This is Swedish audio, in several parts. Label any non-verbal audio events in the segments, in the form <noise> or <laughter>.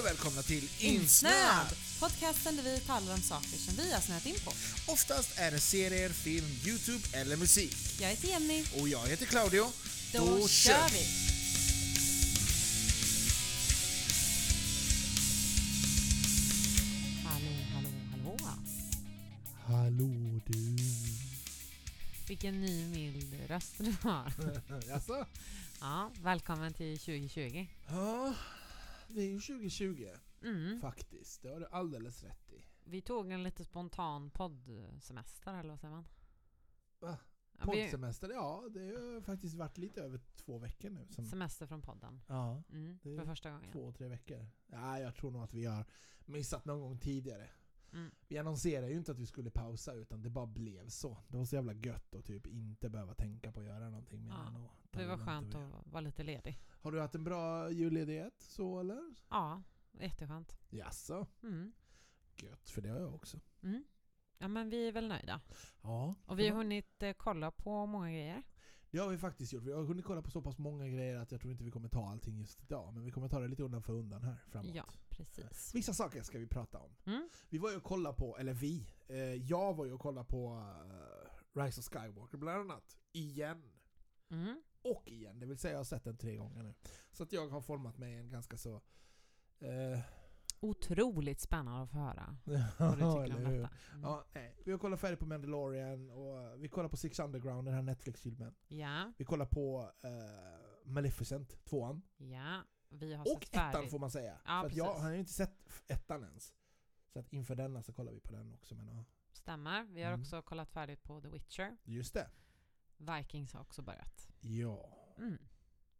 och välkomna till Insnöad! Podcasten där vi talar om saker som vi har snöat in på. Oftast är det serier, film, Youtube eller musik. Jag heter Jenny. Och jag heter Claudio. Då, kör vi! Hallå, hallå, hallå. Hallå du. Vilken ny mild röst du har. <laughs> Jaså? Ja, välkommen till 2020. Ja, det är ju 2020 Mm. faktiskt. Det har du alldeles rätt i. Vi tog en lite spontan poddsemester, eller vad säger man? Va? Poddsemester, ja det har faktiskt varit lite över två veckor nu. Som, Semester från podden. ja, Mm, för första gången. två, tre veckor. Ja, jag tror nog att vi har missat någon gång tidigare. Mm. Vi annonserade ju inte att vi skulle pausa utan det bara blev så. Det var så jävla gött att typ inte behöva tänka på att göra någonting mer Ja, än Det var skönt att vara lite ledig. Har du haft en bra julledighet så eller? Ja, jätteskönt. Jaså? Mm. Gött, för det har jag också. Mm. Ja, men vi är väl nöjda. Ja. Och vi har hunnit eh, kolla på många grejer. Det har vi faktiskt gjort. Vi har hunnit kolla på så pass många grejer att jag tror inte vi kommer ta allting just idag. Men vi kommer ta det lite undan för undan här framåt. Ja, precis. Vissa saker ska vi prata om. Mm. Vi var ju och kollade på, eller vi, eh, jag var ju och kollade på eh, Rise of Skywalker bland annat. Igen. Mm. Och igen, det vill säga jag har sett den tre gånger nu. Så att jag har format mig en ganska så... Eh, Otroligt spännande att få höra <laughs> vad du ja, tycker om detta. Mm. Ja, nej. Vi har kollat färdigt på Mandalorian och vi kollar på Six Underground, den här Netflix-filmen. Ja, Vi kollar på eh, Maleficent, tvåan. ja. Vi har Och sett färdigt. ettan får man säga. Ja, För jag har ju inte sett ettan ens. Så att inför denna så kollar vi på den också. Men ja, Stämmer. Vi har Mm. också kollat färdigt på The Witcher. just det. Vikings har också börjat. Ja. Mm.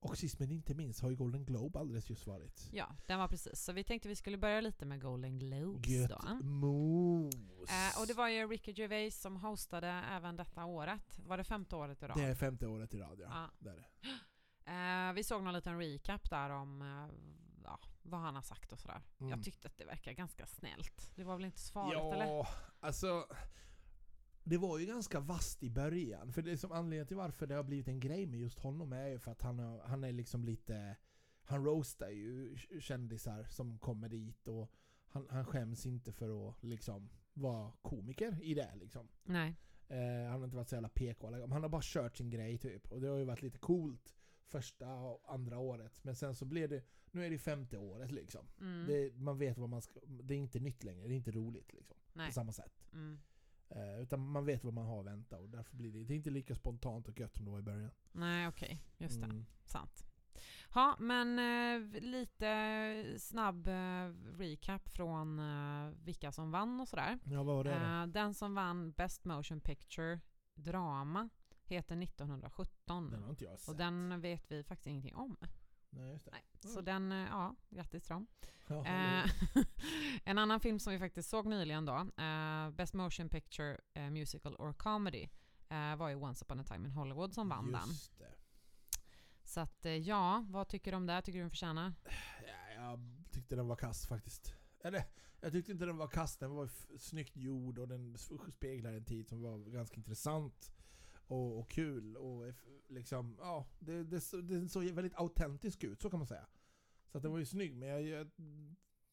Och sist men inte minst har ju Golden Globe alldeles just varit. Ja, den var precis. Så vi tänkte vi skulle börja lite med Golden Globes Gött då. mos! Eh, och det var ju Ricky Gervais som hostade även detta året. Var det femte året i rad? Det är femte året i rad ja. Ja. Det är det. <gasps> Eh, vi såg någon liten recap där om eh, ja, vad han har sagt och sådär. Mm. Jag tyckte att det verkar ganska snällt. Det var väl inte så farligt eller? Ja, alltså... Det var ju ganska vast i början. För det som anledningen till varför det har blivit en grej med just honom är ju för att han, har, han är liksom lite... Han roastar ju kändisar som kommer dit och han, han skäms inte för att liksom vara komiker i det liksom. Nej. Eh, han har inte varit så jävla PK alla. Han har bara kört sin grej typ. Och det har ju varit lite coolt första och andra året. Men sen så blev det... Nu är det femte året liksom. Mm. Det, man vet vad man ska... Det är inte nytt längre. Det är inte roligt liksom. Nej. På samma sätt. Mm. Eh, utan man vet vad man har att vänta och därför blir det, inte lika spontant och gött som det var i början. Nej, okej. Just det. Mm. Sant. Ja, men eh, lite snabb eh, recap från eh, vilka som vann och sådär. Ja, vad var det då? Eh, den som vann Best Motion Picture Drama heter 1917. Den har inte jag sett. och den vet vi faktiskt ingenting om. Nej, just det. Nej. Så Mm. den, eh, ja, grattis till dem. Ja, Eh, <laughs> en annan film som vi faktiskt såg nyligen då, eh, Best Motion Picture eh, Musical or Comedy, eh, var ju Once upon a time in Hollywood som vann den. Just det. Så att ja, vad tycker du om det? Tycker du den förtjänar? Ja, jag tyckte den var kass faktiskt. Eller, jag tyckte inte den var kass. Den var snyggt gjord och den speglar en tid som var ganska intressant. Och, och kul och liksom, ja, det, det, den såg väldigt autentisk ut, så kan man säga. Så att den var ju snygg, men jag... jag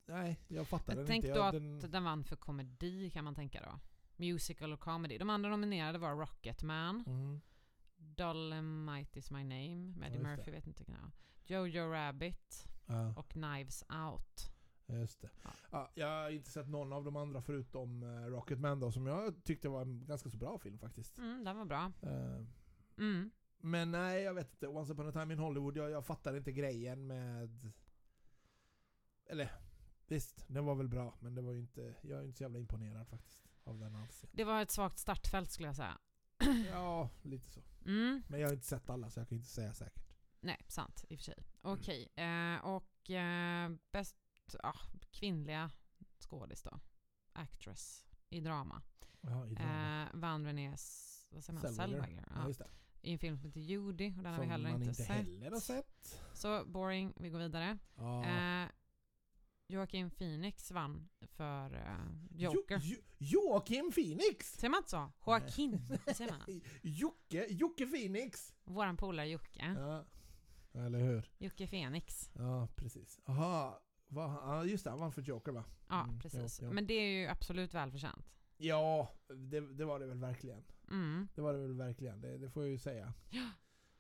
nej, jag fattar den tänk inte. då Jag, att den, den vann för komedi kan man tänka då. Musical och comedy. De andra nominerade var Rocketman, mm, Dolomite is my name, Eddie Ja, Murphy det. vet inte det. Jojo Rabbit ja. och Knives Out. Just det. Ja. Ja, jag har inte sett någon av de andra förutom uh, Rocketman då, som jag tyckte var en ganska så bra film faktiskt. Mm, den var bra. Eh, Mm. men nej, jag vet inte. Once upon a time in Hollywood, jag, jag fattar inte grejen med... Eller, visst, den var väl bra, men det var ju inte... Jag är inte så jävla imponerad faktiskt av den alls. Det var ett svagt startfält skulle jag säga. <clears throat> Ja, lite så. Mm. Men jag har inte sett alla, så jag kan inte säga säkert. Nej, sant i och för sig. Okej, eh, och eh, bäst ah, kvinnliga skådis då. Actress i drama. Ja, i drama. Eh, vann Renée? Zellweger. Ja, Ja. I en film som heter Judy och den har Som vi heller inte, inte sett. heller har sett. Så boring, vi går vidare. Ja. Eh, Joaquin Phoenix vann för eh, Joker. Jo, jo, Joakim Phoenix! Säger man inte så? Joaquin, säger man. <laughs> Jocke, Jocke Phoenix! Våran polare Jocke. Ja. Eller hur? Jocke Phoenix. Ja, precis. Aha. Ja just det, han vann för Joker va? Ja, Mm, precis. jo, jo. Men det är ju absolut välförtjänt. Ja, det, det var det väl verkligen. Mm. Det var det väl verkligen, det, det får jag ju säga.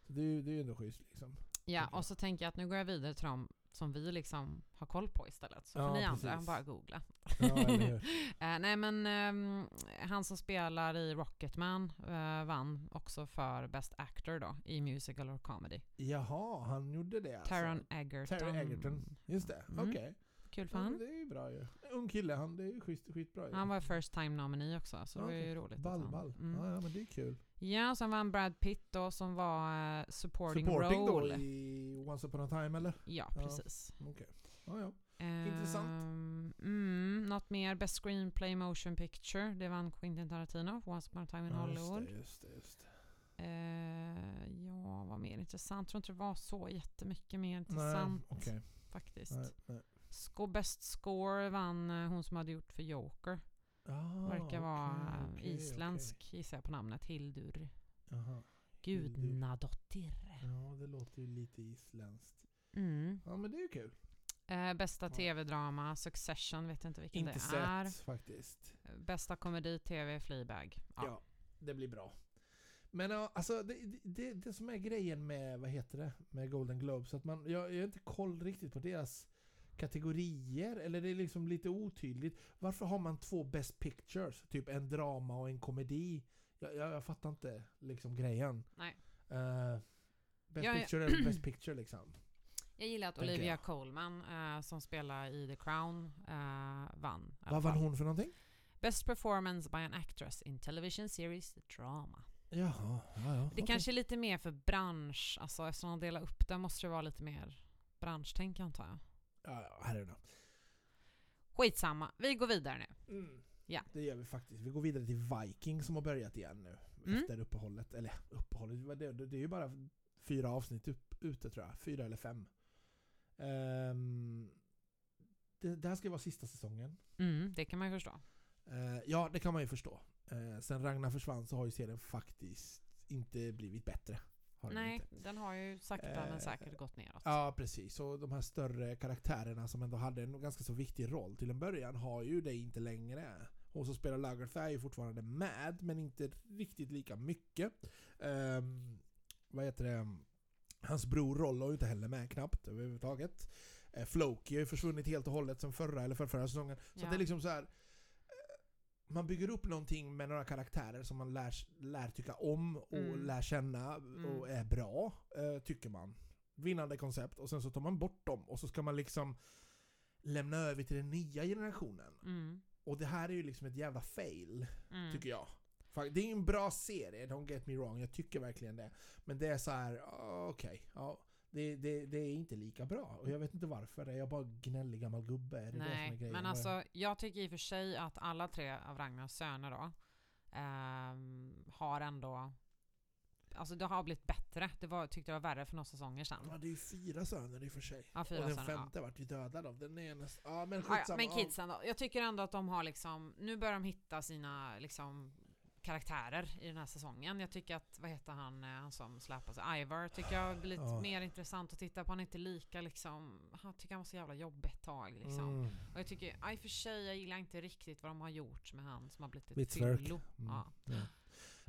Så det, är ju- det är ju ändå schysst liksom. Ja, och så tänker jag att nu går jag vidare till de som vi liksom har koll på istället. Så Ja, ni andra precis. bara googla. Ja? <laughs> Eh, nej men ehm, han som spelar i Rocketman eh, vann också för Best Actor då i Musical or Comedy. Jaha, han gjorde det alltså? Taron Egerton. Terry Egerton. Just det, Mm. okej. Kul för Ja, han. det är ju bra ju. Ung kille, han, det är ju skit, skitbra ju. Han var first time nominee också, så det var ju roligt. Ball, ball. Mm. Ja, ja, men det är kul. Ja, sen vann Brad Pitt då som var eh, supporting, Supporting role. då i Once upon a time eller? Ja, Ja. precis. Okej. Ja, ja. Intressant. Ehm, Mm, något mer? Best Screenplay Motion Picture. Det vann Quentin Tarantino Once upon a time in ja Hollywood. Just det, just det, just det. Eh, ja, vad mer intressant? tror inte det var så jättemycket mer Nej, intressant okej. faktiskt. Nej, nej. Best Score vann eh, hon som hade gjort för Joker. Ah, Verkar vara eh, okej, isländsk gissar jag på namnet. Hildur. Jaha. Gudnadottir. Ja, det låter ju lite isländskt. Mm. Ja, men det är ju kul. Eh, bästa Ja. tv-drama, Succession, vet inte vilken Inte det sett är. faktiskt. Bästa komedi-tv, Fleabag. Ja. Ja. det blir bra. Men ja, alltså det, det, det som är grejen med, vad heter det, med Golden Globes, att man, jag, jag har inte koll riktigt på deras kategorier, eller det är liksom lite otydligt. Varför har man två Best Pictures? Typ en drama och en komedi? Jag, jag, jag fattar inte liksom grejen. Nej. Uh, best Jag Picture är Best Picture liksom. <clears throat> Jag gillar att Olivia jag. Colman, eh, som spelar i The Crown, eh, vann. Vad vann hon för någonting? Best performance by an actress in television series drama. Jaha, ja, ja. Det okej. kanske är lite mer för bransch, alltså eftersom de delar upp det måste det vara lite mer branschtänk antar jag. Ja, här är det. Skitsamma, vi går vidare nu. Mm. Ja. Det gör vi faktiskt. Vi går vidare till Viking som har börjat igen nu. Mm. Efter uppehållet. Eller uppehållet, det, det är ju bara fyra avsnitt upp, ute tror jag. Fyra eller fem. Ehm, det, det här ska vara sista säsongen. Mm, det kan man ju förstå. Eh, ja, det kan man ju förstå. Uh, sen Ragnar försvann så har ju serien faktiskt inte blivit bättre. Har Nej, inte. den har ju sakta Eh, men säkert gått neråt. Ja, precis. Och de här större karaktärerna som ändå hade en ganska så viktig roll till en början har ju det inte längre. Hon som spelar Lagertha är ju fortfarande med, men inte riktigt lika mycket. Um, vad heter det? Hans bror Rollo är ju inte heller med knappt överhuvudtaget. Uh, Floki har ju försvunnit helt och hållet sen förra eller förra säsongen. Så Ja. det är liksom så här. Man bygger upp någonting med några karaktärer som man lär, lär tycka om och Mm. lär känna och är bra, eh, tycker man. Vinnande koncept. Och sen så tar man bort dem och så ska man liksom lämna över till den nya generationen. Mm, Och det här är ju liksom ett jävla fail, mm. tycker jag. Det är en bra serie, don't get me wrong, jag tycker verkligen det. Men det är så här, ah, okej, ja. Det, det, det är inte lika bra. Och jag vet inte varför. Är jag bara gnällig gammal gubbe? Är det det som är Nej, grejen? men alltså jag tycker i och för sig att alla tre av Ragnars söner då ehm, har ändå Alltså det har blivit bättre. Det var, tyckte jag var värre för några säsonger sedan. Ja, det är ju fyra söner i och för sig. Ja, fyra och den söner, ja. femte vart ju dödad av den ena. Ja, men Ja, ja, men kidsen då. Jag tycker ändå att de har liksom, nu börjar de hitta sina liksom karaktärer i den här säsongen. Jag tycker att, vad heter han, eh, han som släpar sig, Ivar, tycker jag har blivit Ja. mer intressant att titta på. Han är inte lika liksom, han tycker han var så jävla jobbig ett tag liksom. Mm. Och jag tycker, i och för sig, jag gillar inte riktigt vad de har gjort med han som har blivit ett fyllo. Mm. Ja. Ja.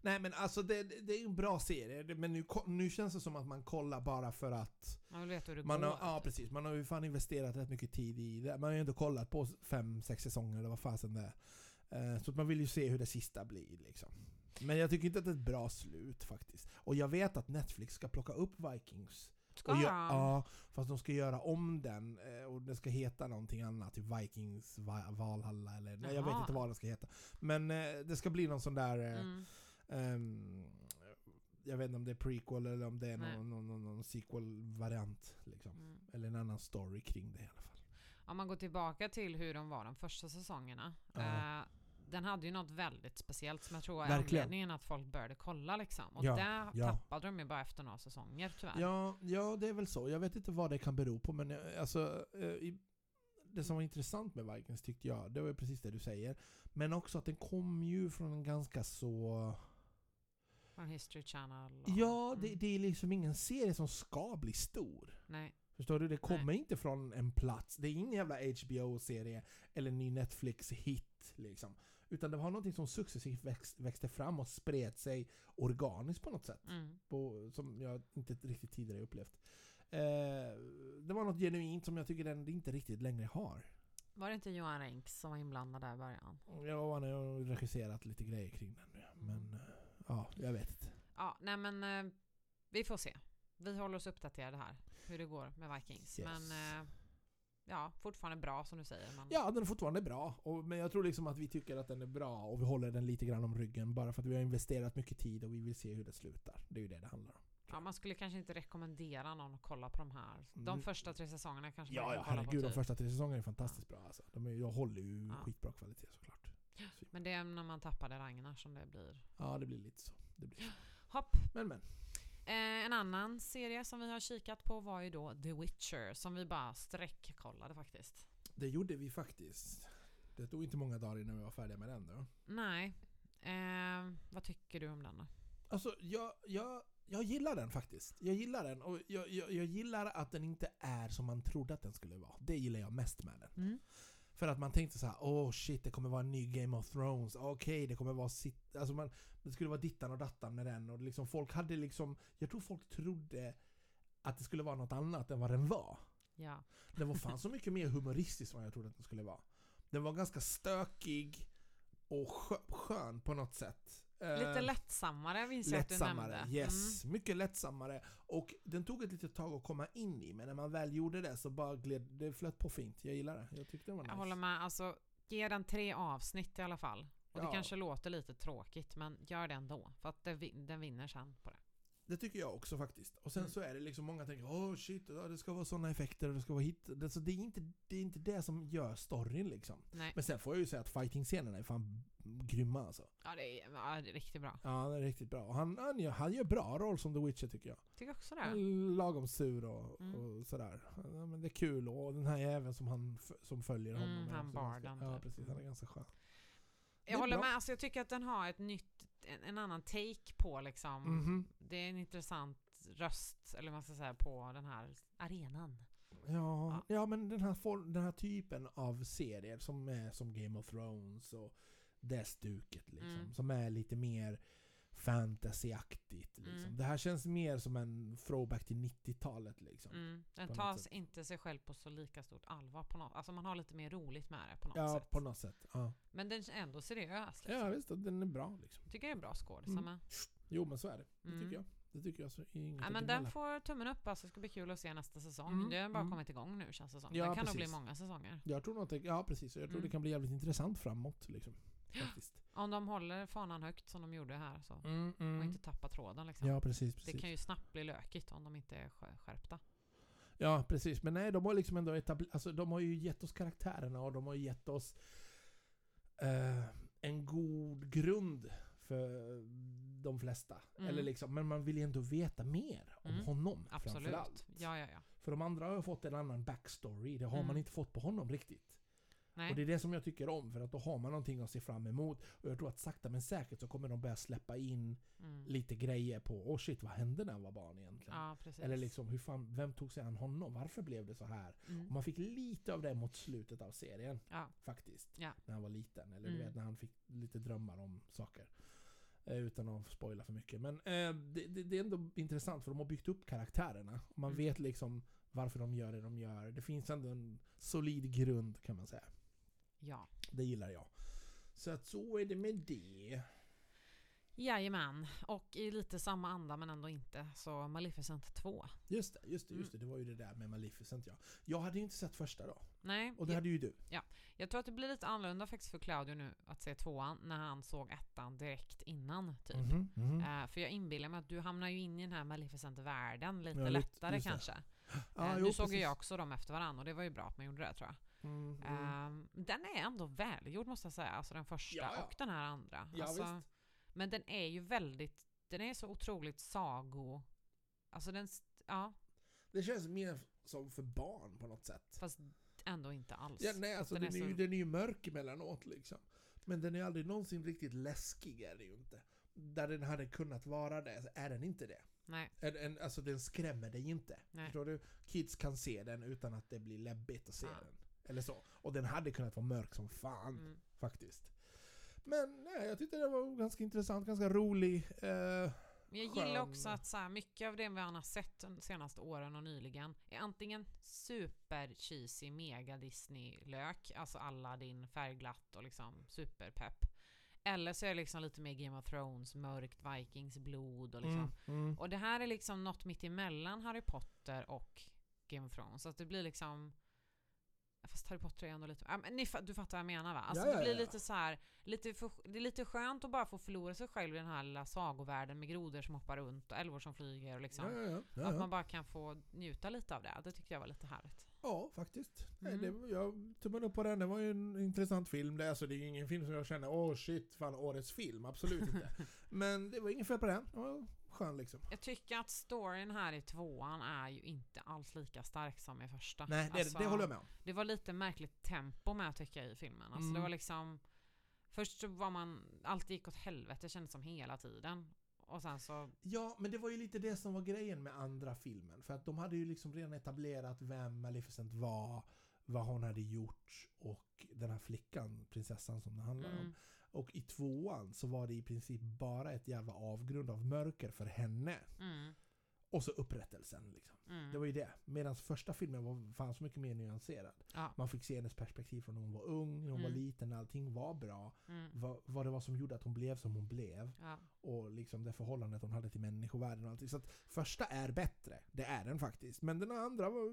Nej men alltså det, det är ju en bra serie, men nu, nu känns det som att man kollar bara för att Man vill veta hur det man går. har, Ja precis, man har ju fan investerat rätt mycket tid i det. Man har ju ändå kollat på fem, sex säsonger eller vad fasen det är. Eh, Så att man vill ju se hur det sista blir liksom. Men jag tycker inte att det är ett bra slut faktiskt. Och jag vet att Netflix ska plocka upp Vikings. Ska och ja, fast de ska göra om den eh, och den ska heta någonting annat. Typ Vikings Va- Valhalla eller nej, jag vet inte vad den ska heta. Men eh, det ska bli någon sån där... Mm. ehm, jag vet inte om det är prequel eller om det är någon, någon, någon, någon sequel-variant. Liksom. Mm. Eller en annan story kring det i alla fall. Om man går tillbaka till hur de var de första säsongerna. Ja. Eh, den hade ju något väldigt speciellt som jag tror är Verkligen. anledningen att folk började kolla liksom. Och Ja, där ja. tappade de ju bara efter några säsonger tyvärr. Ja, ja, det är väl så. Jag vet inte vad det kan bero på, men eh, alltså... eh, I, det som var intressant med Vikings tyckte jag, det var ju precis det du säger. Men också att den kom ju från en ganska så... Från History Channel. och- Ja, det, mm. det är liksom ingen serie som ska bli stor. Nej. Förstår du? Det kommer inte från en plats. Det är ingen jävla HBO-serie eller ny Netflix-hit liksom. Utan det var någonting som successivt växt, växte fram och spred sig organiskt på något sätt. Mm. På, som jag inte riktigt tidigare upplevt. Eh, det var något genuint som jag tycker den inte riktigt längre har. Var det inte Johan Renks som var inblandad där i början? Jag har nog regisserat lite grejer kring den nu. Men eh, ja, jag vet inte. Ja, nej men eh, vi får se. Vi håller oss uppdaterade här hur det går med Vikings. Yes. Men eh, ja, fortfarande bra som du säger. Men, Ja, den är fortfarande bra. Och, men jag tror liksom att vi tycker att den är bra och vi håller den lite grann om ryggen bara för att vi har investerat mycket tid och vi vill se hur det slutar. Det är ju det det handlar om. ja, man skulle kanske inte rekommendera någon att kolla på de här. De Mm. första tre säsongerna kanske man Ja, kan ja kolla herregud. på De typ. första tre säsongerna är fantastiskt bra alltså. De är, jag håller ju Ja. skitbra kvalitet såklart. Men det är när man tappade Ragnar som det blir. Ja, det blir lite så. Det blir så. Hopp. Men men. Eh, en annan serie som vi har kikat på var ju då The Witcher som vi bara sträckkollade faktiskt. Det gjorde vi faktiskt. Det tog inte många dagar innan vi var färdiga med den då. Nej. Eh, vad tycker du om den då? Alltså, jag, jag, jag gillar den faktiskt. Jag gillar den och jag, jag, jag gillar att den inte är som man trodde att den skulle vara. Det gillar jag mest med den. Mm. För att man tänkte så här: åh shit, det kommer vara en ny Game of Thrones. Okej, det kommer vara sitt... Alltså man, det skulle vara dittan och dattan med den. Och liksom folk hade liksom... Jag tror folk trodde att det skulle vara något annat än vad den var. Ja. Den var fan så mycket mer humoristisk än vad jag trodde att den skulle vara. Den var ganska stökig och skö- skön på något sätt. Lite Eh, lättsammare minns jag att du Lättsammare, nämnde. yes. Mycket lättsammare. Och den tog ett litet tag att komma in i, men när man väl gjorde det så bara gled det flöt på fint. Jag gillar det. Jag tyckte det var Jag nice. håller med. Alltså, ge den tre avsnitt i alla fall. Och Ja. Det kanske låter lite tråkigt, men gör det ändå. För att det, den vinner sen på det. Det tycker jag också faktiskt. Och sen Mm. så är det liksom, många tänker åh shit, ja, det ska vara sådana effekter och det ska vara hit. Det, så det, är inte, det är inte det som gör storyn liksom. Nej. Men sen får jag ju säga att fighting-scenerna är fan grymma alltså. Ja, det är, ja, det är riktigt bra. Ja, han är riktigt bra. Och han, han, gör, han gör bra roll som The Witcher tycker jag. Tycker också det. Lagom sur och, Mm. och sådär. Ja, men det är kul och den här jäveln som, han, som följer Mm, honom. är han barden, Ja typ. precis, han är ganska skön. Jag håller bra. med. Alltså, jag tycker att den har ett nytt, en, en annan take på liksom. Mhm. Det är en intressant röst, eller vad man ska säga, på den här arenan. Ja, ja men den här, den här typen av serier som är som Game of Thrones och det stuket liksom. Mm. Som är lite mer fantasyaktigt. Liksom. Mm. Det här känns mer som en throwback till 90-talet liksom. Mm. Den något sätt. inte sig själv på så lika stort allvar på något. Alltså man har lite mer roligt med det på något Ja, sätt. på något sätt. Ja, Men den är ändå seriös. Liksom. ja visst, den är bra liksom. Tycker det är en bra skådis Mm. Jo men så är det. Det Mm. tycker jag. Det tycker jag. Så inget Ja, men den får tummen upp. Alltså, det ska bli kul att se nästa säsong. Mm, Det har bara mm. kommit igång nu känns det som. Ja, det kan nog bli precis. många säsonger. Jag tror det, ja precis, jag tror Mm. det kan bli jävligt intressant framåt liksom. Faktiskt. Om de håller fanan högt som de gjorde här så. Mm, Och mm. inte tappar tråden liksom. Ja precis, det precis. kan ju snabbt bli lökigt om de inte är skär- skärpta. Ja precis, men nej de har liksom ändå etablerat, alltså de har ju gett oss karaktärerna och de har gett oss eh, en god grund för de flesta. Mm. Eller liksom, men man vill ju ändå veta mer om Mm. honom Absolut. framförallt. Ja, ja, ja. För de andra har ju fått en annan backstory, det har Mm. man inte fått på honom riktigt. Nej. Och det är det som jag tycker om, för att då har man någonting att se fram emot. Och jag tror att sakta men säkert så kommer de börja släppa in Mm. lite grejer på, oh shit vad hände när han var barn egentligen? Ja. Eller liksom, hur fan, vem tog sig an honom? Varför blev det så här? Och Mm. man fick lite av det mot slutet av serien, Ja. faktiskt. Ja. När han var liten. Eller du Mm. vet, när han fick lite drömmar om saker. Eh, utan att spoila för mycket. Men eh, det, det, det är ändå intressant för de har byggt upp karaktärerna. Och man Mm. vet liksom varför de gör det de gör. Det finns ändå en solid grund kan man säga. Ja. Det gillar jag. Så att så är det med det. Jajamän. Och i lite samma anda men ändå inte. Så Maleficent 2. Just det, just det, Mm. just det. Det var ju det där med Maleficent ja. Jag hade ju inte sett första då. Nej, Och det jag, hade ju du. jag tror att det blir lite annorlunda faktiskt för Claudio nu att se tvåan när han såg ettan direkt innan. Typ. Mhm, mhm. Eh, för jag inbillar mig att du hamnar ju in i den här Maleficent-världen lite Ja, lite- lättare kanske. Ja, Eh, jo, nu såg precis. jag också dem efter varandra och det var ju bra att man gjorde det tror jag. Mm, mm. Ehm, den är ändå välgjord måste jag säga, alltså den första Ja, ja. och den här andra. Ja, alltså, men den är ju väldigt, den är så otroligt sago... Alltså den, ja, Det känns mer som för barn på något sätt. fast ändå inte alls. Ja, nej, alltså den den, är är ju, så- den är ju mörk emellanåt liksom. Men den är aldrig någonsin riktigt läskig är det ju inte. Där den hade kunnat vara det, så är den inte det. Nej. En, en, alltså den skrämmer dig inte. Nej. Förstår du? Kids kan se den utan att det blir läbbigt att se Ja. den. Eller så. Och den hade kunnat vara mörk som fan, Mm. faktiskt. Men nej, jag tyckte det var ganska intressant, ganska rolig. Eh, Men jag skön. gillar också att så här, mycket av det vi har sett de senaste åren och nyligen är antingen super cheesy mega Disney-lök, alltså Aladdin, färgglatt och liksom superpepp. Eller så är det liksom lite mer Game of Thrones, mörkt Vikings blod och liksom. mm, mm. Och det här är liksom något mitt emellan Harry Potter och Game of Thrones. Så att det blir liksom Fast Harry Potter är ändå lite... Ja, men ni, du fattar vad jag menar va? Alltså Ja, det blir lite så här, lite för, Det är lite skönt att bara få förlora sig själv i den här lilla sagovärlden med grodor som hoppar runt och älvor som flyger och liksom. Att man bara kan få njuta lite av det. Det tyckte jag var lite härligt. Ja, faktiskt. Nej, Mm. det, jag tummen upp på den. Det var ju en intressant film. Det, alltså, det är ingen film som jag känner åh shit, fan årets film. Absolut inte. <laughs> Men det var inget fel på den. Skön liksom. Jag tycker att storyn här i tvåan är ju inte alls lika stark som i första. Nej, det, Alltså, det håller jag med om. Det var lite märkligt tempo med tycker jag i filmen. Alltså det Mm. var liksom Först så var man, allt gick åt helvete det kändes som hela tiden. Och sen så, Ja, men det var ju lite det som var grejen med andra filmen. För att de hade ju liksom redan etablerat vem Maleficent var, vad hon hade gjort och den här flickan, prinsessan som det handlar om. Och i tvåan så var det i princip bara ett jävla avgrund av mörker för henne. mm, och så upprättelsen liksom. mm. Det var ju det. Medan första filmen var fan så mycket mer nyanserad. ja, Man fick se hennes perspektiv från när hon var ung, när hon var Mm. liten, när allting var bra. mm, Vad, vad det var som gjorde att hon blev som hon blev. ja. Och liksom det förhållandet hon hade till människovärlden och allting. Så att första är bättre. Det är den faktiskt. Men den andra var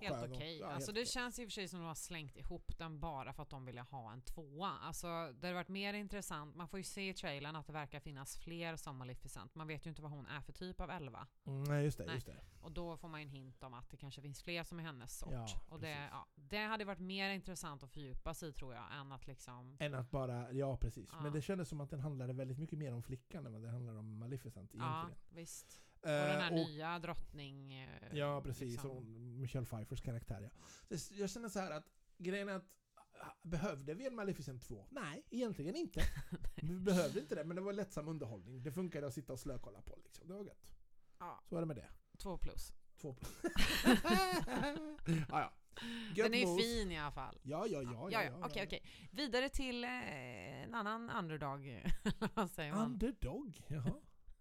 Helt okej. ja, alltså det okej. känns i och för sig som att de har slängt ihop den bara för att de ville ha en tvåa. Alltså det hade varit mer intressant, man får ju se i trailern att det verkar finnas fler som Maleficent. Man vet ju inte vad hon är för typ av elva. Mm, nej, just det. Nej. Just det. Och då får man ju en hint om att det kanske finns fler som är hennes sort. Ja, och det, ja, det hade varit mer intressant att fördjupa sig i tror jag, än att liksom... Än att bara, ja precis. Ja. Men det kändes som att den handlade väldigt mycket mer om flickan än vad det handlar om Maleficent Ja, egentligen. visst. Och Eh, den här och- nya drottning... eh, Ja, precis. liksom. Michelle Pfeiffers karaktär, ja. Jag känner så här att grejen är att Behövde vi en Maleficent 2? Nej, egentligen inte. <laughs> vi behövde inte det, men det var lättsam underhållning. Det funkade att sitta och slökolla på liksom. Det var gött. Ja, Så är det med det. två plus. Två plus. ah, <laughs> ja. Den är ju fin i alla fall. Ja, ja, ja. ja, ja. Okej, okej. Vidare till eh, en annan underdog. <laughs> Vad säger man? Underdog? Jaha.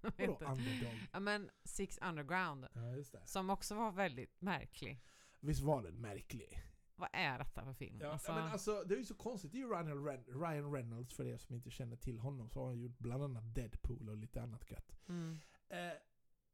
Vadå underdog? Ja men Six Underground. Ja, just det. Som också var väldigt märklig. Visst var den märklig? Vad är detta för film? Ja, Alltså, men alltså, det är ju så konstigt. Det är ju Ryan, Ren- Ryan Reynolds, för er som inte känner till honom, så har han gjort bland annat Deadpool och lite annat gött. mm. Eh,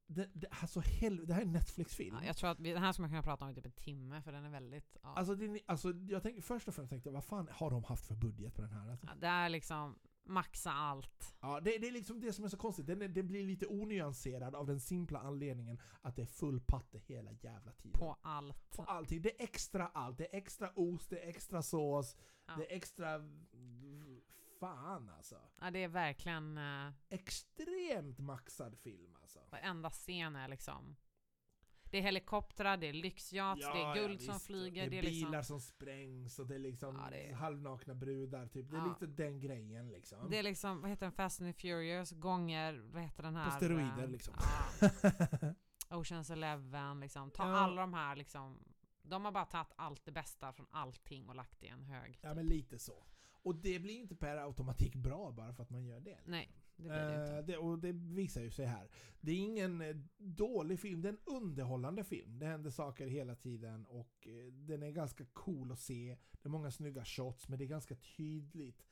det, det, alltså, hel, det här är en Netflix-film. ja, jag tror att vi, den här skulle man kunna prata om i typ en timme för den är väldigt... Ja. Alltså, det, alltså, jag tänker, först och främst tänkte jag, vad fan har de haft för budget på den här? Alltså? Ja, det är liksom maxa allt. Ja, det, det är liksom det som är så konstigt. Den, den blir lite onyanserad av den simpla anledningen att det är full patte hela jävla tiden. På allt. På allting. Det är extra allt. Det är extra ost, det är extra sås, Ja. det är extra... Fan alltså. Ja, det är verkligen... Uh, Extremt maxad film alltså. varenda scen är liksom... Det är helikoptrar, det är lyxyacht, det är guld som visst. flyger. Det är, Det är bilar liksom, som sprängs och det är liksom Ja, det är- halvnakna brudar typ. Det är Ja. lite den grejen liksom. det är liksom, vad heter den, Fast and the Furious gånger, vad heter den här? På steroider liksom. Ja, <laughs> Oceans Eleven, liksom. Ta Ja. alla de här liksom. De har bara tagit allt det bästa från allting och lagt i en hög. ja men lite så. Och det blir inte per automatik bra bara för att man gör det. liksom. Nej, det blir det Eh, inte. det, och det visar ju sig här. Det är ingen eh, dålig film, det är en underhållande film. Det händer saker hela tiden och eh, den är ganska cool att se. Det är många snygga shots men det är ganska tydligt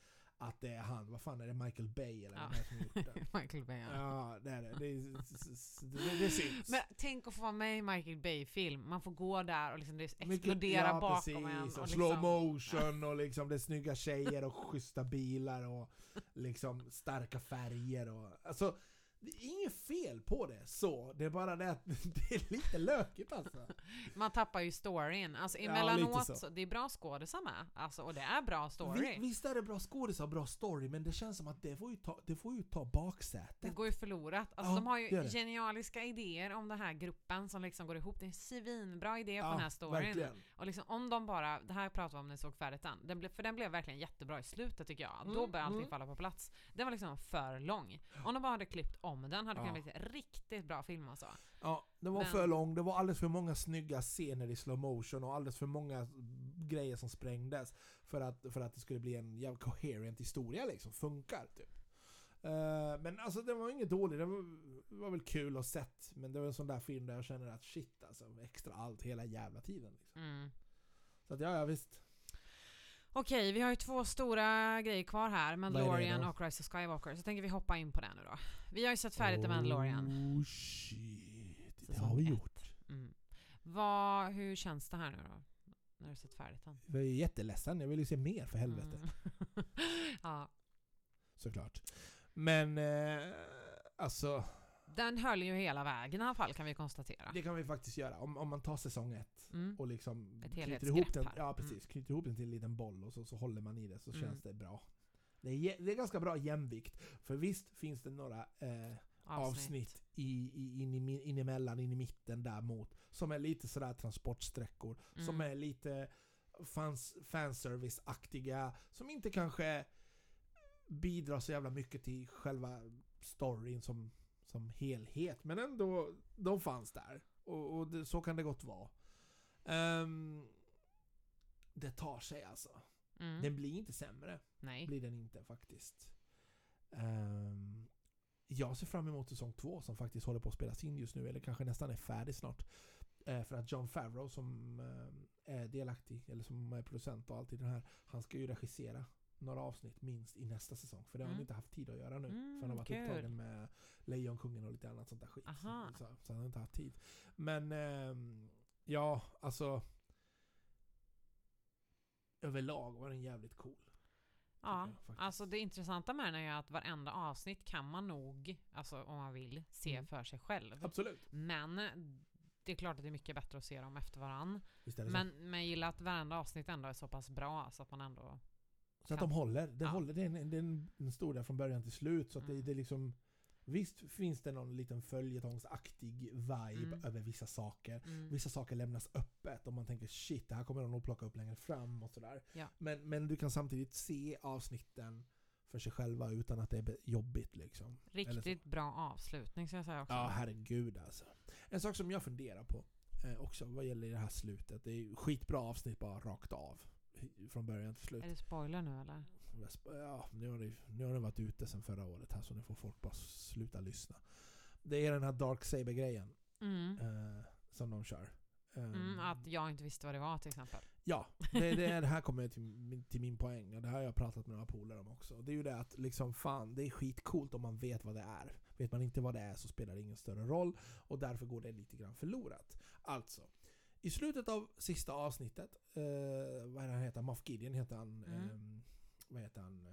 att det är han. Vad fan är det? Michael Bay eller Ja. vem som gjort den? <laughs> Michael Bay. ja. Ja, det är det. Det, det, det syns. Men tänk att få vara med i Michael Bay-film. Man får gå där och liksom det exploderar ja, bakom precis, en. Och liksom- slow motion och liksom det är snygga tjejer och schyssta bilar och liksom starka färger och... Alltså, det är inget fel på det så. Det är bara det att <laughs> det är lite lökigt alltså. <laughs> Man tappar ju storyn. Alltså Ja, emellanåt, lite så. det är bra skådisar med. Alltså, och det är bra story. Vi, visst är det bra skådisar och bra story men det känns som att det får ju ta, det får ju ta baksätet. Det går ju förlorat. Alltså Ja, de har ju genialiska idéer om den här gruppen som liksom går ihop. Det är en svinbra idé på Ja, den här storyn. verkligen. Och liksom om de bara, det här pratade vi om när ni såg färdigt den, den blev, för den blev verkligen jättebra i slutet tycker jag. Då Mm, började allting mm. falla på plats. Den var liksom för lång. Om de bara hade klippt om den. Hade Ja. kunnat bli riktigt bra film alltså. Ja, den var Men- för lång, det var alldeles för många snygga scener i slow motion och alldeles för många grejer som sprängdes för att, för att det skulle bli en jävla coherent historia liksom, funkar typ. Eh, men alltså den var inget dålig, den var, det var väl kul att sett men det var en sån där film där jag känner att shit alltså, extra allt hela jävla tiden. Liksom. Mm. Så att ja, ja visst. Okej, vi har ju två stora grejer kvar här. är Mandalorian och Rise of Skywalker. Så tänker vi hoppa in på det nu då. Vi har ju sett färdigt The Mandalorian. Oh shit, det Säsong har vi ett. gjort. Mm. Vad, hur känns det här nu då? När du sett färdigt den? Jag är jätteledsen, jag vill ju se mer för helvete. Mm. <laughs> ja. Såklart. Men eh, alltså, Den höll ju hela vägen i alla fall kan vi konstatera. det kan vi faktiskt göra. Om, om man tar säsong ett Mm. och liksom Ett knyter ihop den, här. ja, Mm. precis, knyter ihop den till en liten boll och så, så håller man i det så Mm. känns det bra. Det är, det är ganska bra jämvikt. För visst finns det några eh, avsnitt, i, i, in, i, in emellan, in i mitten där mot som är lite sådär transportsträckor. Som Mm. är lite fans, fanservice-aktiga. Som inte kanske bidrar så jävla mycket till själva storyn som, som helhet. Men ändå, de fanns där. Och, och det, så kan det gott vara. Ehm, det tar sig alltså. Mm. Den blir inte sämre. Nej. Blir den inte faktiskt. Ehm, jag ser fram emot säsong två som faktiskt håller på att spelas in just nu. Eller kanske nästan är färdig snart. Eh, för att John Favreau som eh, är delaktig, eller som är producent och allt i den här. Han ska ju regissera några avsnitt minst i nästa säsong. För det har han Mm. inte haft tid att göra nu. Mm, för han har varit kul. upptagen med Lejonkungen och lite annat sånt där skit. Aha. Så, så han har inte haft tid. Men ehm, ja, alltså. Överlag var den jävligt cool. Ja, jag alltså det intressanta med den är ju att varenda avsnitt kan man nog, alltså om man vill, se Mm. för sig själv. Absolut. Men det är klart att det är mycket bättre att se dem efter varann. Men, men jag gillar att varenda avsnitt ändå är så pass bra så att man ändå... Så att de håller. Det, Ja. håller. det, är en, det är en, historia från början till slut. Så att det, Mm. det är liksom... Visst finns det någon liten följetongsaktig vibe Mm. över vissa saker. Mm. Vissa saker lämnas öppet och man tänker shit, det här kommer de nog plocka upp längre fram och sådär. Ja. Men, men du kan samtidigt se avsnitten för sig själva utan att det är jobbigt liksom. Riktigt bra avslutning ska jag säga också. Ja, herregud alltså. En sak som jag funderar på eh, också vad gäller det här slutet. Det är skitbra avsnitt bara rakt av. Från början till slut. Är det spoiler nu eller? Ja, nu har, det, nu har det varit ute sedan förra året här så nu får folk bara sluta lyssna. Det är den här Dark Saber-grejen Mm. eh, som de kör. Ehm, Mm, att jag inte visste vad det var till exempel. Ja, det, det, <laughs> det här kommer till, till min poäng. Och det här har jag pratat med några polare om också. Det är ju det att liksom fan, det är skitcoolt om man vet vad det är. Vet man inte vad det är så spelar det ingen större roll. Och därför går det lite grann förlorat. Alltså, i slutet av sista avsnittet, eh, vad är det han heter? Moff Gideon heter han. Mm. ehm, vad heter han?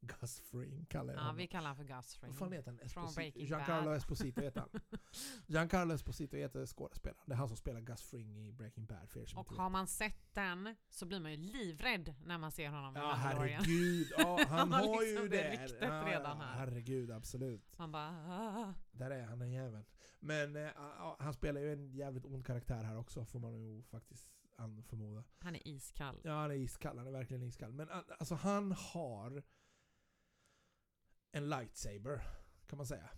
Gus Fring kallar jag Ja, honom. vi kallar honom för Gus Fring. Vad fan heter han? Från Esposito. Breaking Giancarlo Bad. Esposito heter han. <laughs> Giancarlo Esposito heter skådespelaren. Det är han som spelar Gus Fring i Breaking Bad. För er som Och inte vet. har man sett den så blir man ju livrädd när man ser honom i Ja Mandalorian. herregud, ja, <laughs> han Han har har ju liksom det. det ryktet ja, redan här. Herregud, absolut. Man bara... "Ah." Där är han den jäveln. Men eh, ja, han spelar ju en jävligt ond karaktär här också, får man ju faktiskt an- förmoda. Han är iskall. Ja, han är iskall. Han är verkligen iskall. Men a- alltså han har en lightsaber, kan man säga.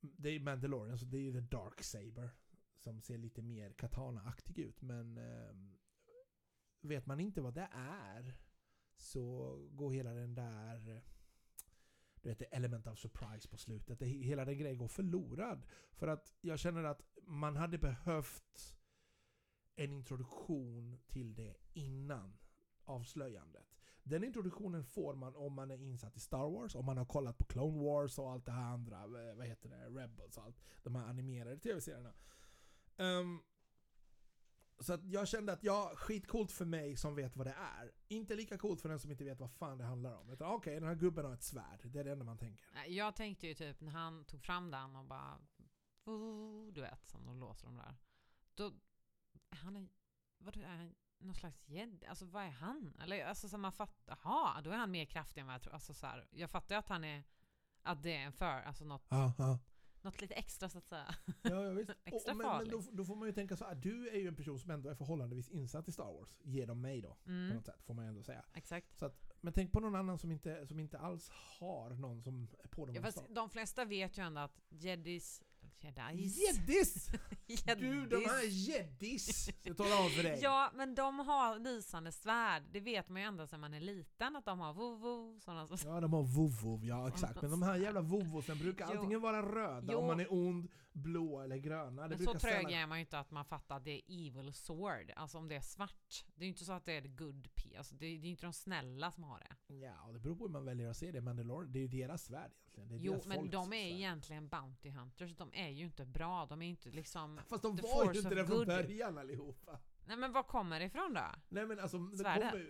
Det är Mandalorian, så det är ju the dark saber. Som ser lite mer katana-aktig ut. Men eh, vet man inte vad det är så går hela den där du vet, element of surprise på slutet. Det, hela den grejen går förlorad. För att jag känner att man hade behövt en introduktion till det innan avslöjandet. Den introduktionen får man om man är insatt i Star Wars, om man har kollat på Clone Wars och allt det här andra, eh, vad heter det, Rebels och allt. De här animerade tv-serierna. Um, så att jag kände att ja, skitcoolt för mig som vet vad det är. Inte lika coolt för den som inte vet vad fan det handlar om. Utan okej, den här gubben har ett svärd. Det är det enda man tänker. Jag tänkte ju typ när han tog fram den och bara... Du vet, som de låser de där. Då... Han är... Vadå, är han någon slags gädd? Alltså vad är han? Eller alltså så man fattar... Jaha, då är han mer kraftig än vad jag tror. Alltså så här, jag fattar ju att han är... Att det är en för... Alltså något, Ja, ja. något lite extra så att säga. Ja, ja, visst. <laughs> Extra och, men, men farligt. då, då får man ju tänka så här, du är ju en person som ändå är förhållandevis insatt i Star Wars. Genom mig då, på Mm, något sätt, får man ju ändå säga. exakt. Så att, men tänk på någon annan som inte, som inte alls har någon som är på dem. Ja, fast de flesta vet ju ändå att jedis... Jedis? Gäddis! <laughs> Du, de här Jedis. Jag talar om för dig. <laughs> Ja, men de har lysande svärd. Det vet man ju ända sedan man är liten att de har vovo, sådana. Ja, de har vovvov, ja exakt. Men de här jävla vovosen brukar antingen vara röda Jo. om man är ond, blå eller gröna. Det Men så trög är man ju inte att man fattar att det är evil sword. Alltså om det är svart. Det är ju inte så att det är the good p. Alltså det, är ju inte de snälla som har det. Ja, det beror på hur man väljer att se det. Mandalorian, det är ju deras svärd egentligen. Det är Jo, men de är svärd. egentligen Bounty Hunters. De är ju inte bra. De är ju inte liksom... <laughs> Fast de var ju inte det från början allihopa. Nej men var kommer det ifrån då? Nej men alltså, det, kommer,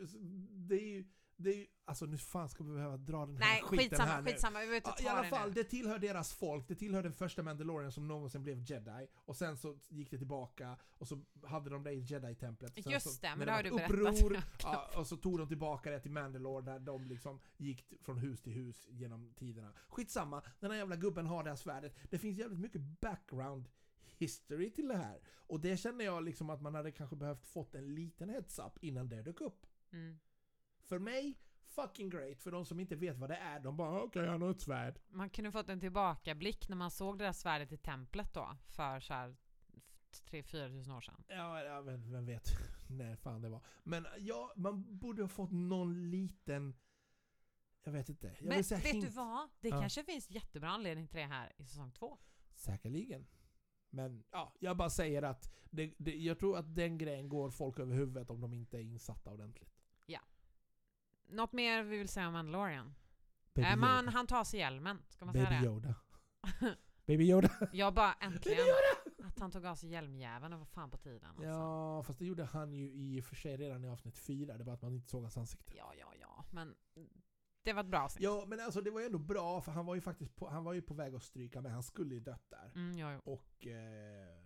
det är ju... Det är ju, alltså nu fan ska vi behöva dra den här Nej, skiten skitsamma, här nu. skitsamma. Vi behöver inte Ja, I ta alla det fall, nu. det tillhör deras folk, det tillhör den första Mandalorian som någonsin blev jedi. Och sen så gick det tillbaka och så hade de det i jedi-templet. Just så, det, men det har du berättat. uppror, <laughs> ja, och så tog de tillbaka det till Mandalore där de liksom gick från hus till hus genom tiderna. Skitsamma, den här jävla gubben har det här svärdet. Det finns jävligt mycket background history till det här. Och det känner jag liksom att man hade kanske behövt fått en liten heads-up innan det dök upp. Mm. För mig, fucking great. För de som inte vet vad det är, de bara okej, han har ett svärd. Man kunde fått en tillbakablick när man såg det där svärdet i templet då. För så här 3-4 tusen år sedan. Ja, ja vem, vem vet <laughs> när fan det var. Men ja, man borde ha fått någon liten... Jag vet inte. Jag Men vet hint. du vad? Det Ja. kanske finns jättebra anledning till det här i säsong två. Säkerligen. Men ja, jag bara säger att det, det, jag tror att den grejen går folk över huvudet om de inte är insatta ordentligt. Något mer vi vill säga om Mandalorian? Baby Äh, man, han tar sig hjälmen, ska man säga Baby det? Yoda. <laughs> Baby Yoda. Jag bara äntligen att han tog av sig hjälmjäveln, det var fan på tiden alltså. Ja, fast det gjorde han ju i och för sig redan i avsnitt fyra. Det var att man inte såg hans ansikte. ja, ja, ja, men det var ett bra avsnitt. Ja, men alltså det var ju ändå bra för han var ju faktiskt på, han var ju på väg att stryka med. Han skulle ju dött där. Mm, ja, jo. Och... Eh,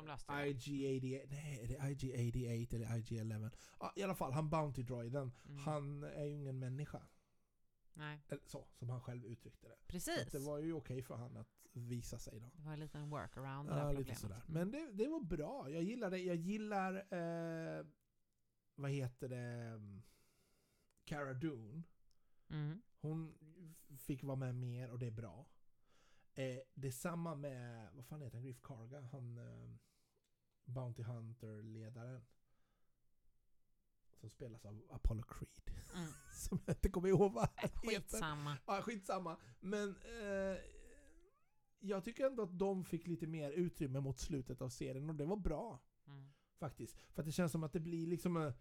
De löste det. IG-88, nej är det IG-88 eller IG-11? Ja, I alla fall, han Bounty Droiden. Mm. Han är ju ingen människa. Nej, Eller så, som han själv uttryckte det. Så precis. att det var ju okej för han att visa sig då. Det var en liten workaround det Ja, där lite sådär. Men det, det var bra. Jag gillar det. Jag gillar... Eh, vad heter det? Cara Dune. Mm. Hon fick vara med mer och det är bra. Eh, det är samma med, vad fan heter han, Griff Karga? Han eh, Bounty Hunter-ledaren. Som spelas av Apollo Creed. Mm. <laughs> Som jag inte kommer ihåg vad han heter. Skitsamma. Ja, skitsamma. Men eh, jag tycker ändå att de fick lite mer utrymme mot slutet av serien och det var bra. Mm. Faktiskt. För att det känns som att det blir liksom... eh,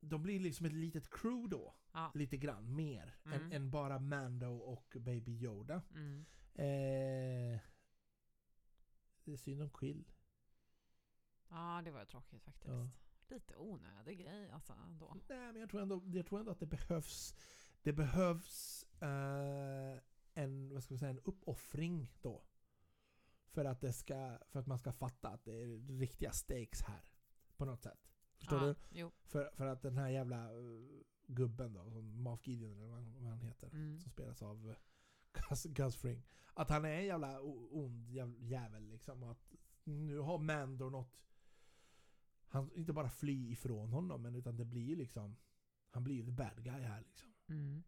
De blir liksom ett litet crew då. Ja. Lite grann mer. Mm. Än, än bara Mando och Baby Yoda. Mm. Eh, det är synd om Quill. Ja, det var tråkigt faktiskt. Ja. Lite onödig grej alltså ändå. Nej, men jag tror ändå, jag tror ändå att det behövs... Det behövs eh, en, vad ska man säga, en uppoffring då. För att, det ska, för att man ska fatta att det är riktiga stakes här. På något sätt. Förstår ja, du? Jo. För, för att den här jävla uh, gubben då, som Moff Gideon eller vad han heter. Mm. Som spelas av uh, <laughs> Gus, Gus Fring. Att han är en jävla ond jäv- jävel liksom. Att nu har Mando något... Han inte bara fly ifrån honom, men utan det blir ju liksom... Han blir ju the bad guy här liksom. Mm.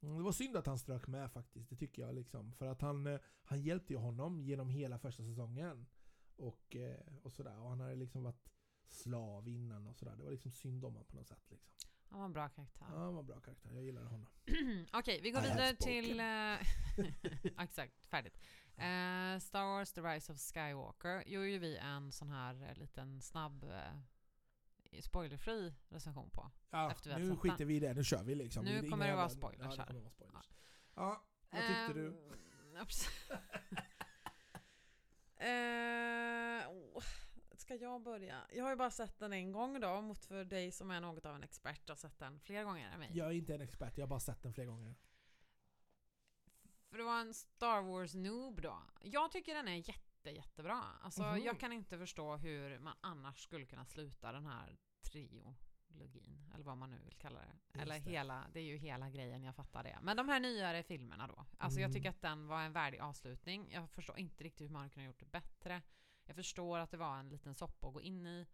Mm, Det var synd att han strök med faktiskt, det tycker jag liksom. För att han, eh, han hjälpte ju honom genom hela första säsongen. Och, eh, och sådär. Och han hade liksom varit slav innan och sådär. Det var liksom synd om honom på något sätt liksom. Han var en bra karaktär. Ja, han var en bra karaktär. Jag gillar honom. <clears throat> Okej, vi går I vidare till... eh, <laughs> Exakt, färdigt. Eh, Star Wars The Rise of Skywalker gjorde ju vi en sån här eh, liten snabb uh, spoilerfri recension på. Ja, Efter vi nu skiter den. vi i det. Nu kör vi liksom. Nu är kommer det vara spoilers ja, det här. vara spoilers. Ja, vad tyckte du? <laughs> <laughs> Ska jag börja? Jag har ju bara sett den en gång då, mot för dig som är något av en expert har sett den flera gånger än mig. Jag är inte en expert, jag har bara sett den flera gånger. För det var en Star Wars noob då. Jag tycker den är jätte, jättebra. Alltså Mhm. jag kan inte förstå hur man annars skulle kunna sluta den här trio. trilogin, eller vad man nu vill kalla det. Just eller det. hela, det är ju hela grejen, jag fattar det. Men de här nyare filmerna då. Alltså jag Mm. tycker att den var en värdig avslutning. Jag förstår inte riktigt hur man kunde ha gjort det bättre. Jag förstår att det var en liten soppa att gå in i.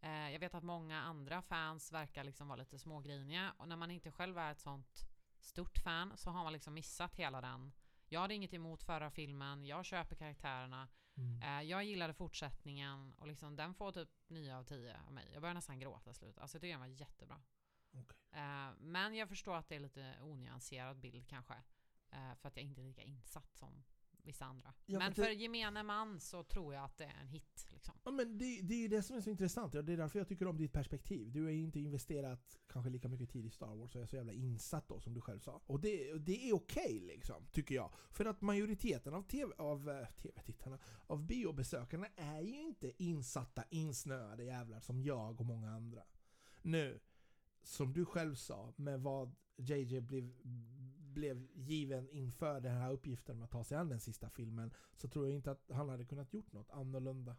Eh, jag vet att många andra fans verkar liksom vara lite smågriniga och när man inte själv är ett sånt stort fan så har man liksom missat hela den. Jag hade inget emot förra filmen, jag köper karaktärerna, Mm. Eh, jag gillade fortsättningen och liksom den får typ 9 av 10 av mig. Jag börjar nästan gråta i slutet. Alltså jag tycker den var jättebra. Okej. Eh, men jag förstår att det är lite onyanserad bild kanske. Eh, för att jag inte är lika insatt som vissa andra. Ja, men för det- gemene man så tror jag att det är en hit. Liksom. Ja, men det, det är ju det som är så intressant, och det är därför jag tycker om ditt perspektiv. Du har ju inte investerat kanske lika mycket tid i Star Wars och är så jävla insatt då, som du själv sa. Och det, det är okej liksom, tycker jag. För att majoriteten av, TV, av eh, TV-tittarna, av biobesökarna är ju inte insatta, insnöade jävlar som jag och många andra. Nu, som du själv sa, med vad JJ blev, blev given inför den här uppgiften med att ta sig an den sista filmen, så tror jag inte att han hade kunnat gjort något annorlunda.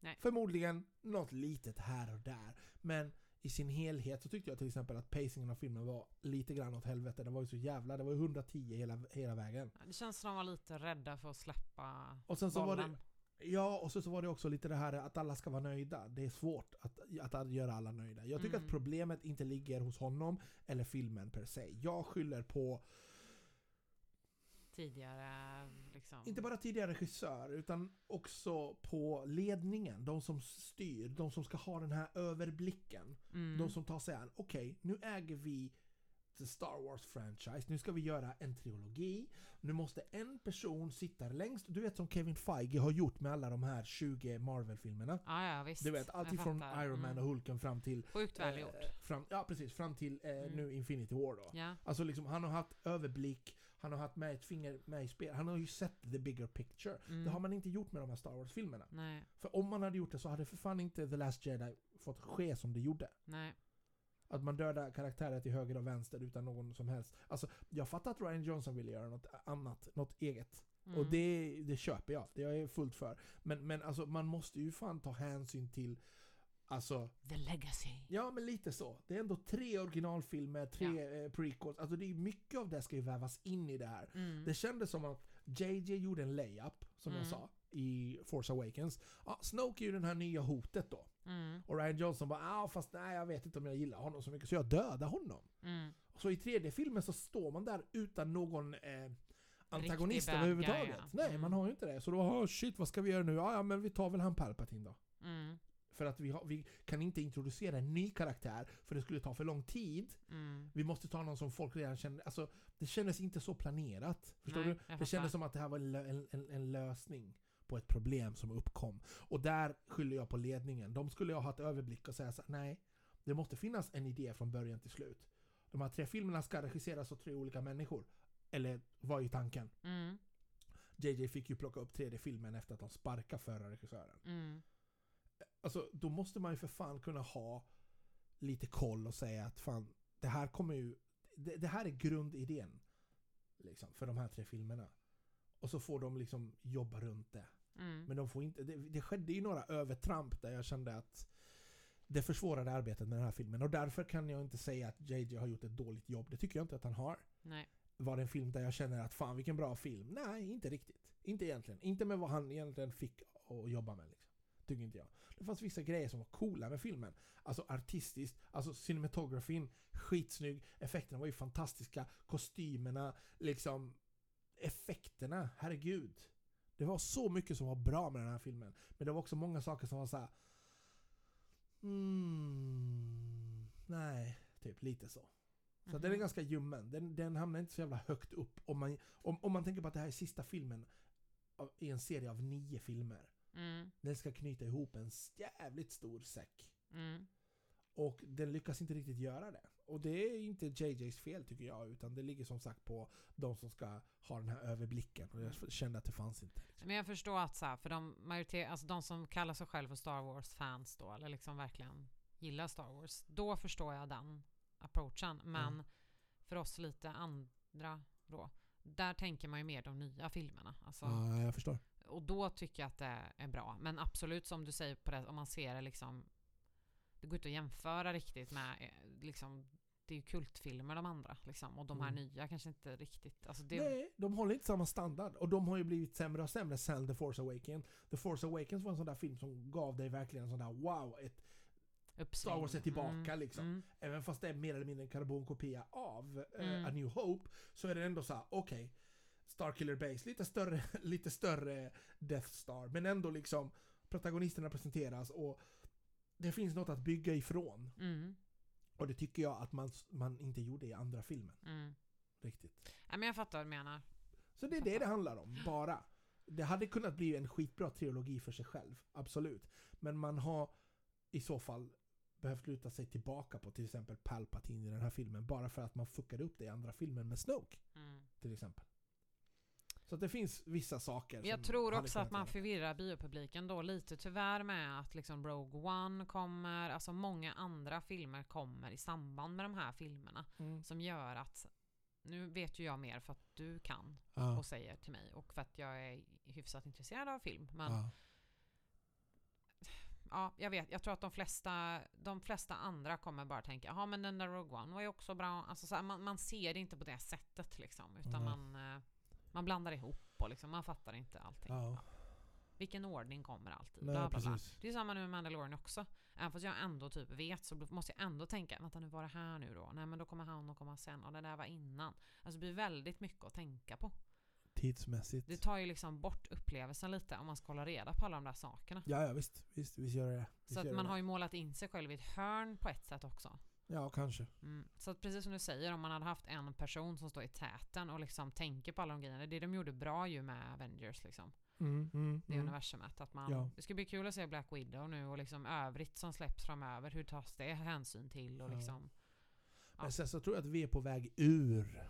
Nej. Förmodligen något litet här och där. Men i sin helhet så tyckte jag till exempel att pacingen av filmen var lite grann åt helvete. Det var ju så jävla, det var ju 110 hela, hela vägen. Det känns som de var lite rädda för att släppa Och sen så var bollen. det, ja, och så, så var det också lite det här att alla ska vara nöjda. Det är svårt att, att, att göra alla nöjda. Jag tycker Mm. att problemet inte ligger hos honom eller filmen per se. Jag skyller på tidigare. Liksom. Inte bara tidigare regissör, utan också på ledningen. De som styr, de som ska ha den här överblicken. mm. De som tar sig an, okej, nu äger vi Star Wars-franchise, nu ska vi göra en trilogi. Nu måste en person sitta längst, du vet som Kevin Feige har gjort med alla de här 20 Marvel-filmerna. Ja, ja visst. Du vet, allt fattar. Iron Man Mm. och Hulken fram till... Sjukt väl eh, fram, ja, precis. Fram till eh, Mm. nu Infinity War då. Ja. Alltså liksom, han har haft överblick, han har haft med ett finger med i spel. Han har ju sett the bigger picture. Mm. Det har man inte gjort med de här Star Wars-filmerna. För om man hade gjort det så hade för fan inte The Last Jedi fått ske som det gjorde. nej. Att man dödar karaktärer till höger och vänster utan någon som helst. Alltså, jag fattar att Ryan Johnson ville göra något annat, något eget. Mm. Och det, det köper jag. Det är jag fullt för. Men, men alltså, man måste ju fan ta hänsyn till Alltså, The Legacy. ja men lite så. Det är ändå tre originalfilmer, tre eh, prequels. Alltså det är mycket av det ska ju vävas in i det här. Mm. Det kändes som att JJ gjorde en layup, som jag Mm. sa, i Force Awakens. Ja, Snoke är ju det här nya hotet då. Mm. Och Ryan Johnson bara ah, fast nej jag vet inte om jag gillar honom så mycket så jag dödar honom. Mm. Så i tredje filmen så står man där utan någon eh, antagonist överhuvudtaget. ja. Nej, Mm. man har ju inte det. Så då, oh, shit vad ska vi göra nu? Ja, ja men vi tar väl han Palpatine då. Mm. För att vi, har, vi kan inte introducera en ny karaktär för det skulle ta för lång tid. Mm. Vi måste ta någon som folk redan känner. Alltså, det kändes inte så planerat. Förstår Nej, du? Det kändes som att det här var en, en, en lösning på ett problem som uppkom. Och där skyller jag på ledningen. De skulle ha haft överblick och säga så här, nej. Det måste finnas en idé från början till slut. De här tre filmerna ska regisseras av tre olika människor. Eller var ju tanken. Mm. JJ fick ju plocka upp tredje filmen efter att de sparkade förra regissören. Mm. Alltså, då måste man ju för fan kunna ha lite koll och säga att fan, det här kommer ju... Det, det här är grundidén. Liksom, för de här tre filmerna. Och så får de liksom jobba runt det. Mm. Men de får inte... Det, det skedde ju några övertramp där jag kände att det försvårade arbetet med den här filmen. Och därför kan jag inte säga att JJ har gjort ett dåligt jobb. Det tycker jag inte att han har. Nej. Var det en film där jag känner att fan vilken bra film? Nej, inte riktigt. Inte egentligen. Inte med vad han egentligen fick att jobba med. Liksom. Tycker inte jag. Det fanns vissa grejer som var coola med filmen. Alltså artistiskt, alltså cinematografin, skitsnygg. Effekterna var ju fantastiska. Kostymerna, liksom effekterna, herregud. Det var så mycket som var bra med den här filmen. Men det var också många saker som var så här. Mm, nej, typ lite så. Så Mhm. den är ganska ljummen. Den, den hamnar inte så jävla högt upp. Om man, om, om man tänker på att det här är sista filmen av, i en serie av nio filmer. Mm. Den ska knyta ihop en jävligt stor säck. Mm. Och den lyckas inte riktigt göra det. Och det är inte JJs fel tycker jag. Utan det ligger som sagt på de som ska ha den här överblicken. Och jag kände att det fanns inte. Men jag förstår att så här, för de, majoritet, alltså de som kallar sig själva för Star Wars-fans då, eller liksom verkligen gillar Star Wars, då förstår jag den approachen. Men Mm. för oss lite andra då, där tänker man ju mer de nya filmerna. Alltså, Ja, jag förstår. Och då tycker jag att det är bra. Men absolut som du säger, på det, om man ser det liksom det går inte att jämföra riktigt med eh, liksom, det är ju kultfilmer de andra liksom, och de här Mm. nya kanske inte riktigt, alltså det, Nej, de håller inte samma standard. Och de har ju blivit sämre och sämre sen The Force Awakens. The Force Awakens var en sån där film som gav dig verkligen en sån där wow, ett, uppsving. Star Wars är tillbaka, liksom. Mm. även fast det är mer eller mindre en karbonkopia av eh, Mm. A New Hope, så är det ändå så här: okej, Starkiller Base, lite större, <laughs> lite större Death Star, men ändå liksom protagonisterna presenteras och det finns något att bygga ifrån. Mm. Och det tycker jag att man, man inte gjorde i andra filmen. Mm. Riktigt. Ja, men jag fattar vad du menar. Så det är det det handlar om, bara. Det hade kunnat bli en skitbra trilogi för sig själv, absolut. Men man har i så fall behövt luta sig tillbaka på till exempel Palpatine i den här filmen, bara för att man fuckade upp det i andra filmen med Snoke, Mm. till exempel. Så att det finns vissa saker Jag tror också att kunnat man förvirrar biopubliken då lite tyvärr med att liksom Rogue One kommer, alltså många andra filmer kommer i samband med de här filmerna Mm. som gör att nu vet ju jag mer för att du kan Ja. och säger till mig och för att jag är hyfsat intresserad av film. Men Ja. ja, jag vet. Jag tror att de flesta, de flesta andra kommer bara tänka, ja men den där Rogue One var ju också bra. Alltså, så här, man, man ser det inte på det sättet liksom, utan Nej. man, eh, man blandar ihop och liksom, man fattar inte allting. Ja. Vilken ordning kommer alltid? Nej, bla, bla, bla. Det är samma nu med Mandalorian också. Även fast jag ändå typ vet så måste jag ändå tänka, vänta nu var det här nu då? Nej men då kommer han och komma sen och det där var innan. Alltså det blir väldigt mycket att tänka på. Tidsmässigt. Det tar ju liksom bort upplevelsen lite om man ska hålla reda på alla de där sakerna. Ja, ja visst. Visst, visst gör det visst Så att gör man det. har ju målat in sig själv i ett hörn på ett sätt också. Ja, kanske. Mm. Så att precis som du säger, om man hade haft en person som står i täten och liksom tänker på alla de grejerna. Det de gjorde bra ju med Avengers liksom. Mm, mm, Det mm. universumet. Att man, Ja. Det ska bli kul att se Black Widow nu och liksom övrigt som släpps framöver. Hur tas det hänsyn till och Ja. liksom. Ja. Men sen så tror jag att vi är på väg ur.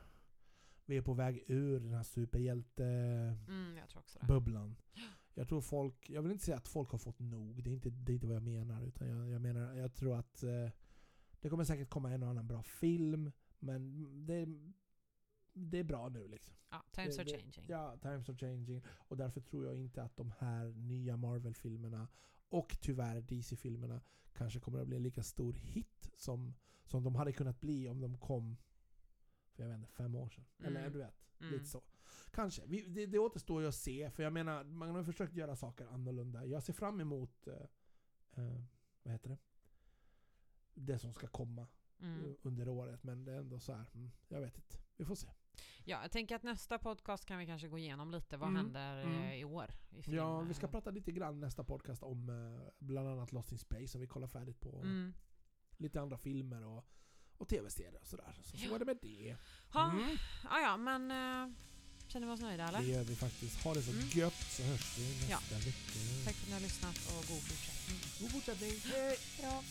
Vi är på väg ur den här superhjältebubblan. Mm, jag. Jag tror folk, jag vill inte säga att folk har fått nog, det är inte, det är inte vad jag menar. Utan jag, jag menar, jag tror att eh, det kommer säkert komma en och annan bra film. Men det, det är bra nu liksom. Ja, times Det- are det- changing. Ja, times are changing. Och därför tror jag inte att de här nya Marvel-filmerna och tyvärr DC-filmerna kanske kommer att bli en lika stor hit som, som de hade kunnat bli om de kom för jag vet inte, fem år sedan. Eller Mm. du vet, Mm. lite så. Kanske. Vi, det, det återstår ju att se, för jag menar, man har försökt göra saker annorlunda. Jag ser fram emot, eh, eh, vad heter det? Det som ska komma Mm. eh, under året, men det är ändå så här, mm, jag vet inte. Vi får se. Ja, jag tänker att nästa podcast kan vi kanske gå igenom lite. Vad Mm, händer mm. eh, i år? I film, Ja, vi ska prata lite grann nästa podcast om eh, bland annat Lost in Space som vi kollar färdigt på. Mm. Lite andra filmer och, och tv-serier och sådär. Så, så är det med det. Ha, Mm, ja, ja, men eh, känner vi oss nöjda eller? det gör vi faktiskt. Ha det så Mm. gött så hörs vi nästa Ja. vecka. Tack för att ni har lyssnat och god fortsättning. God fortsättning. Hej! Ja.